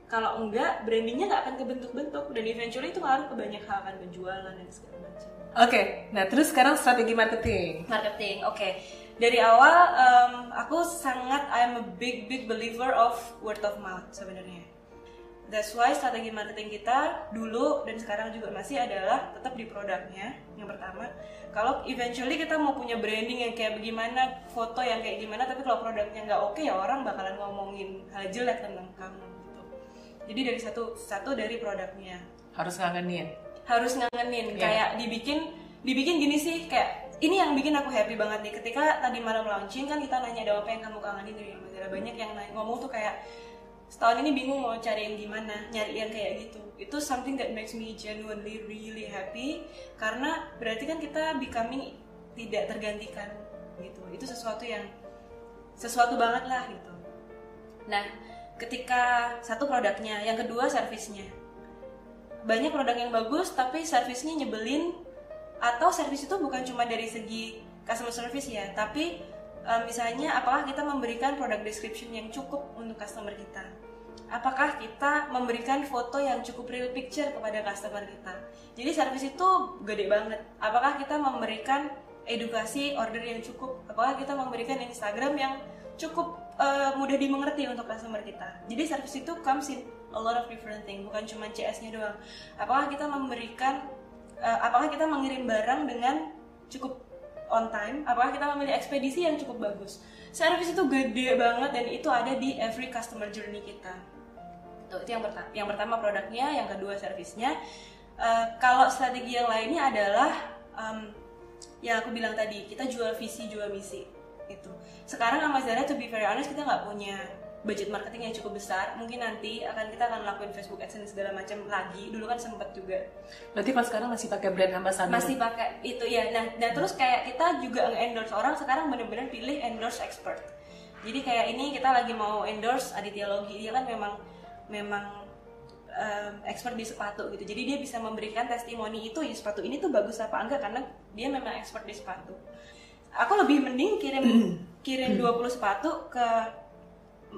Speaker 1: Kalau enggak brandingnya nggak akan kebentuk-bentuk. Dan eventually itu ngaruh ke banyak hal kan penjualan dan segala macam.
Speaker 2: Oke, nah terus sekarang strategi marketing.
Speaker 1: marketing oke. Dari awal em, aku sangat I'm a big big believer of word of mouth sebenarnya that's why strategi marketing kita dulu dan sekarang juga masih adalah tetap di produknya yang pertama. Kalau eventually kita mau punya branding yang kayak bagaimana foto yang kayak gimana tapi kalau produknya nggak oke ya orang bakalan ngomongin hal jelek tentang kamu gitu. Jadi dari satu satu dari produknya.
Speaker 2: Harus ngangenin.
Speaker 1: harus ngangenin.
Speaker 2: Iya.
Speaker 1: kayak dibikin dibikin gini sih kayak ini yang bikin aku happy banget nih. Ketika tadi malam launching kan kita nanya ada apa yang kamu kangenin? Dari Mazara banyak yang nanya- ngomong tuh kayak setahun ini bingung mau cari yang gimana nyari yang kayak gitu. Itu something that makes me genuinely really happy karena berarti kan kita becoming tidak tergantikan gitu. Itu sesuatu yang sesuatu banget lah gitu. Nah ketika satu produknya yang kedua servisnya. Banyak produk yang bagus tapi servisnya nyebelin atau servis itu bukan cuma dari segi customer service ya tapi eh, misalnya apakah kita memberikan product description yang cukup untuk customer kita? Apakah kita memberikan foto yang cukup real picture kepada customer kita? Jadi servis itu gede banget. Apakah kita memberikan edukasi order yang cukup? Apakah kita memberikan Instagram yang cukup eh, mudah dimengerti untuk customer kita? Jadi servis itu comes in a lot of different thing bukan cuma CS-nya doang. Apakah kita memberikan eh, apakah kita mengirim barang dengan cukup on time apakah kita memilih ekspedisi yang cukup bagus? Servis itu gede banget dan itu ada di every customer journey kita. Tuh, itu yang pertama yang pertama produknya yang kedua servisnya Eh, kalau strategi yang lainnya adalah em, yang aku bilang tadi kita jual visi jual misi itu sekarang sama Zara to be very honest kita nggak punya budget marketing yang cukup besar mungkin nanti akan kita akan lakuin Facebook AdSense segala macam lagi. Dulu kan sempet juga.
Speaker 2: Berarti pas sekarang masih pakai brand ambassador.
Speaker 1: masih pakai itu ya nah dan terus kayak kita juga endorse orang sekarang bener-bener pilih endorse expert. Jadi kayak ini kita lagi mau endorse Aditya Logi. Dia kan memang memang em, expert di sepatu gitu. Jadi dia bisa memberikan testimoni itu ya sepatu ini tuh bagus apa enggak? Karena dia memang expert di sepatu. Aku lebih mending kirim kirim 20 sepatu ke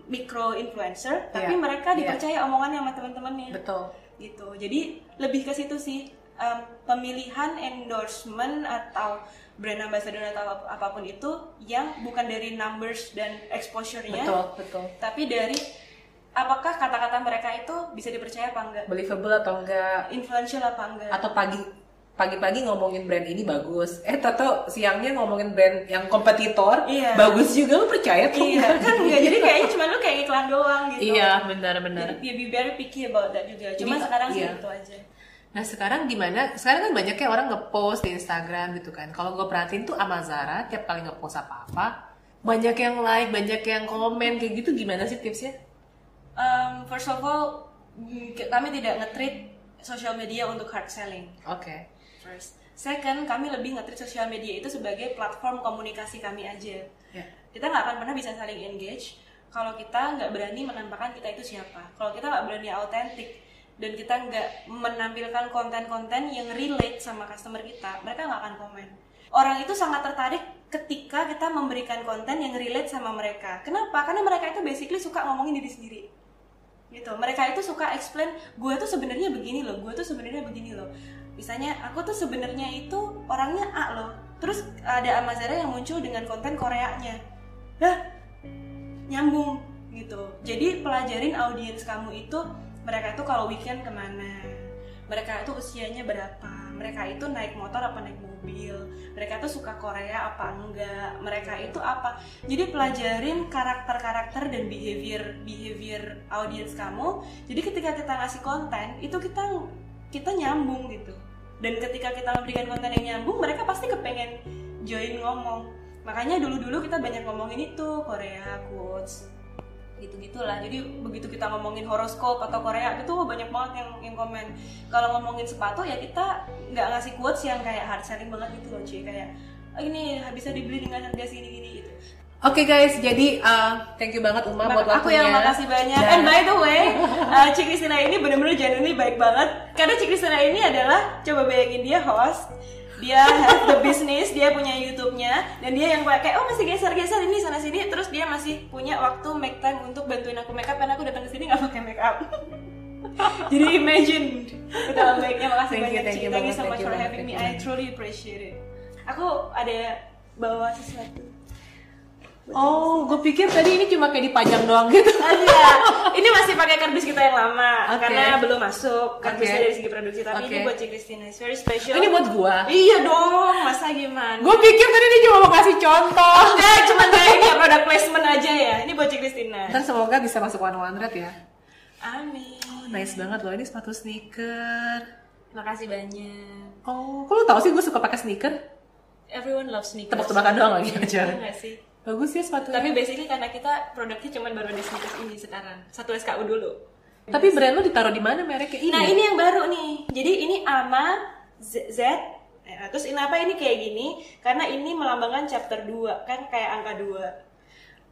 Speaker 1: micro influencer tapi
Speaker 2: Iya,
Speaker 1: mereka
Speaker 2: iya.
Speaker 1: dipercaya omongannya sama teman-temannya
Speaker 2: Betul.
Speaker 1: gitu jadi lebih ke situ sih Em, pemilihan endorsement atau brand ambassador atau ap- apa pun itu yang bukan dari numbers dan exposure-nya
Speaker 2: Betul, betul.
Speaker 1: tapi dari apakah kata-kata mereka itu bisa dipercaya apa enggak
Speaker 2: Believable atau enggak?
Speaker 1: influential apa enggak
Speaker 2: Atau pagi pagi-pagi ngomongin brand ini bagus. Eh, tato siangnya ngomongin brand yang kompetitor
Speaker 1: Iya.
Speaker 2: bagus juga lu percaya tuh?
Speaker 1: iya kan enggak jadi kayaknya cuma lu kayak iklan doang gitu
Speaker 2: Iya, benar-benar.
Speaker 1: ya be very picky about that juga cuma
Speaker 2: Jadi,
Speaker 1: sekarang sih
Speaker 2: iya.
Speaker 1: itu aja
Speaker 2: Nah sekarang gimana? Sekarang kan banyak ya orang ngepost di Instagram gitu kan. Kalau gue perhatiin tuh sama Zara tiap kali ngepost apa-apa, banyak yang like, banyak yang komen kayak gitu. Gimana sih tipsnya?
Speaker 1: Um, first of all mm, kami tidak nge-treat social media untuk hard selling
Speaker 2: Oke.
Speaker 1: First. Second, kami lebih nge-treat sosial media itu sebagai platform komunikasi kami aja.
Speaker 2: Ya.
Speaker 1: Kita nggak akan pernah bisa saling engage kalau kita nggak berani menampakkan kita itu siapa. Kalau kita nggak berani autentik dan kita nggak menampilkan konten-konten yang relate sama customer kita, mereka nggak akan komen. Orang itu sangat tertarik ketika kita memberikan konten yang relate sama mereka. Kenapa? Karena mereka itu basically suka ngomongin diri sendiri gitu mereka itu suka explain gue tuh sebenarnya begini loh gue tuh sebenarnya begini loh misalnya aku tuh sebenarnya itu orangnya A loh. Terus ada Amazara yang muncul dengan konten Koreanya. Lah nyambung gitu. Jadi pelajarin audiens kamu itu mereka itu kalau weekend ke mana? Mereka itu usianya berapa? Mereka itu naik motor apa naik mobil? Mereka tuh suka Korea apa enggak? Mereka itu apa? Jadi pelajarin karakter-karakter dan behavior behavior audiens kamu. Jadi ketika kita ngasih konten itu kita kita nyambung gitu. Dan ketika kita memberikan konten yang nyambung mereka pasti kepengen join ngomong. Makanya dulu-dulu kita banyak ngomongin itu Korea quotes gitu gitulah jadi begitu kita ngomongin horoskop atau Korea itu banyak banget yang yang komen. Kalau ngomongin sepatu ya kita nggak ngasih quotes yang kayak hard selling banget gitu loh cuy. Kayak "Ah, ini bisa dibeli dengan harga segini gini gitu
Speaker 2: Oke guys, jadi uh, thank you banget Uma buat
Speaker 1: aku
Speaker 2: waktunya.
Speaker 1: yang makasih banyak.
Speaker 2: Dan-
Speaker 1: And by the way, uh, Cik Kristina ini benar-benar genuinely baik banget. Karena Cik Kristina ini adalah coba bayangin dia host, dia have the business, dia punya YouTube-nya, dan dia yang pakai oh masih geser-geser ini sana sini, terus dia masih punya waktu make time untuk bantuin aku make up karena aku datang ke sini nggak pakai make up. Jadi imagine betapa baiknya makasih
Speaker 2: Thank you,
Speaker 1: banyak
Speaker 2: thank
Speaker 1: Cik.
Speaker 2: you
Speaker 1: Thank you so much for having me. I truly appreciate it. Aku ada bawa sesuatu.
Speaker 2: Oh, gue pikir tadi ini cuma kayak dipajang doang gitu.
Speaker 1: Iya, ini masih pakai kardus kita yang lama
Speaker 2: Oke.
Speaker 1: karena belum masuk kardusnya
Speaker 2: Oke.
Speaker 1: dari segi produksi. Tapi ini
Speaker 2: Oke.
Speaker 1: buat Christina, it's very special.
Speaker 2: Ini buat gua.
Speaker 1: Iya dong, masa gimana?
Speaker 2: Gue pikir tadi dia cuma mau kasih contoh.
Speaker 1: Enggak, cuma kayak ini product placement aja ya. Ini buat Christina.
Speaker 2: Ntar semoga bisa masuk one one red ya.
Speaker 1: Amin.
Speaker 2: Oh, nice banget loh ini sepatu sneaker.
Speaker 1: Makasih banyak.
Speaker 2: Oh, kok lu tau sih gue suka pakai sneaker?
Speaker 1: Everyone loves sneakers.
Speaker 2: Tebak-tebakan doang lagi aja.
Speaker 1: Iya nggak sih?
Speaker 2: Bagus ya sepatunya.
Speaker 1: Tapi basically karena kita produknya cuma baru ada sneakers ini sekarang. Satu SKU dulu.
Speaker 2: Tapi brand lu ditaruh di mana mereknya ini?
Speaker 1: Nah ini yang baru nih. Jadi ini AMA Z, Z. Eh, terus kenapa ini kayak gini? Karena ini melambangkan chapter 2 kan kayak angka 2.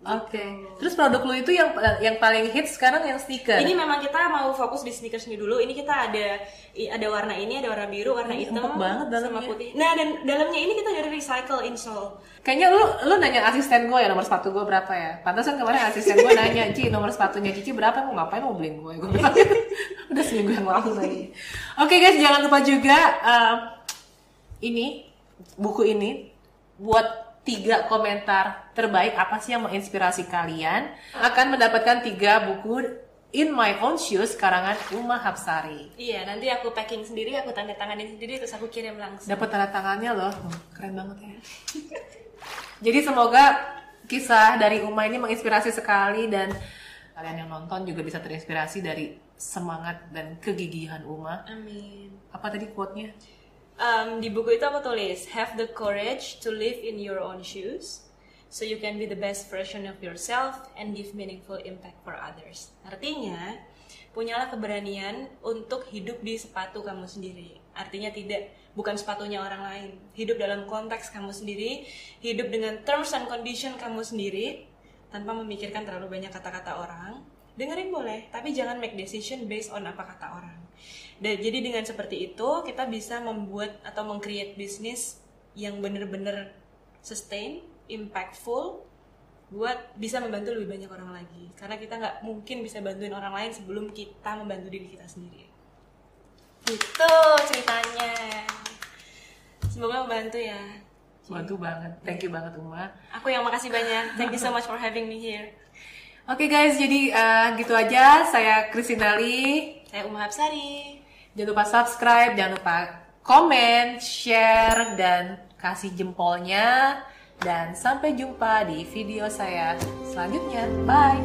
Speaker 2: Oke. Terus produk lu itu yang yang paling hits sekarang yang sneaker.
Speaker 1: Ini memang kita mau fokus di sneakers ini dulu. Ini kita ada ada warna ini, ada warna biru, warna
Speaker 2: Ini
Speaker 1: hitam,
Speaker 2: banget
Speaker 1: sama
Speaker 2: dalamnya.
Speaker 1: putih. Nah dan dalamnya ini kita dari recycle insole.
Speaker 2: Kayaknya lu lu nanya asisten gue ya nomor sepatu gue berapa ya? Pantasan kemarin asisten gue nanya, Ci nomor sepatunya Cici berapa? Mau ngapain mau beliin gue? Gue bilang, Udah seminggu yang lalu lagi. Oke guys, jangan lupa juga um, ini buku ini buat tiga komentar terbaik apa sih yang menginspirasi kalian akan mendapatkan tiga buku In My Own Shoes karangan Uma Hapsari.
Speaker 1: Iya, nanti aku packing sendiri, aku tanda tanganin sendiri, terus aku kirim langsung.
Speaker 2: Dapat tanda tangannya loh, Hmm, keren banget ya. Jadi semoga kisah dari Uma ini menginspirasi sekali dan kalian yang nonton juga bisa terinspirasi dari semangat dan kegigihan Uma.
Speaker 1: Amin.
Speaker 2: Apa tadi quote-nya?
Speaker 1: Um, di buku itu aku tulis have the courage to live in your own shoes so you can be the best version of yourself and give meaningful impact for others. Artinya, punyalah keberanian untuk hidup di sepatu kamu sendiri. Artinya tidak bukan sepatunya orang lain. Hidup dalam konteks kamu sendiri, hidup dengan terms and condition kamu sendiri tanpa memikirkan terlalu banyak kata-kata orang. Dengerin boleh, tapi jangan make decision based on apa kata orang. Dan jadi dengan seperti itu kita bisa membuat atau meng-create bisnis yang bener-bener sustain, impactful, buat bisa membantu lebih banyak orang lagi. Karena kita nggak mungkin bisa bantuin orang lain sebelum kita membantu diri kita sendiri. Itu ceritanya. Semoga membantu ya.
Speaker 2: Bantu banget. Thank you banget Uma.
Speaker 1: Aku yang makasih banyak. Thank you so much for having me here.
Speaker 2: Oke guys, jadi eh, gitu aja. Saya Kristinali.
Speaker 1: Saya Uma Hapsari.
Speaker 2: Jangan lupa subscribe, jangan lupa komen, share, dan kasih jempolnya. Dan sampai jumpa di video saya selanjutnya. Bye!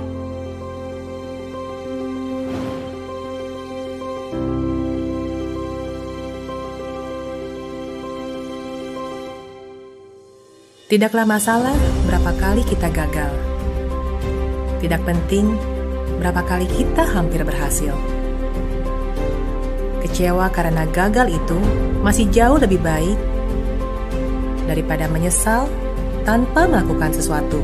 Speaker 2: Tidaklah masalah berapa kali kita gagal. Tidak penting berapa kali kita hampir berhasil. Kecewa karena gagal itu masih jauh lebih baik daripada menyesal tanpa melakukan sesuatu.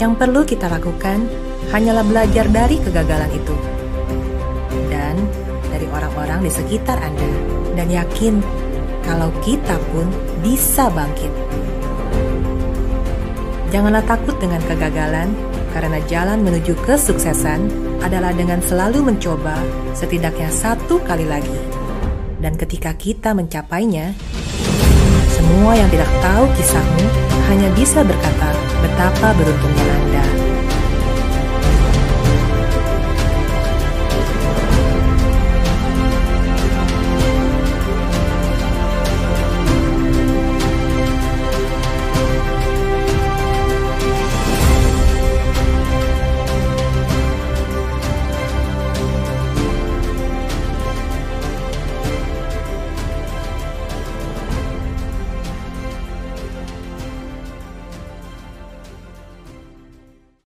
Speaker 2: Yang perlu kita lakukan hanyalah belajar dari kegagalan itu dan dari orang-orang di sekitar Anda, dan yakin kalau kita pun bisa bangkit. Janganlah takut dengan kegagalan, karena jalan menuju kesuksesan adalah dengan selalu mencoba setidaknya satu kali lagi. Dan ketika kita mencapainya, semua yang tidak tahu kisahmu hanya bisa berkata betapa beruntungnya Anda.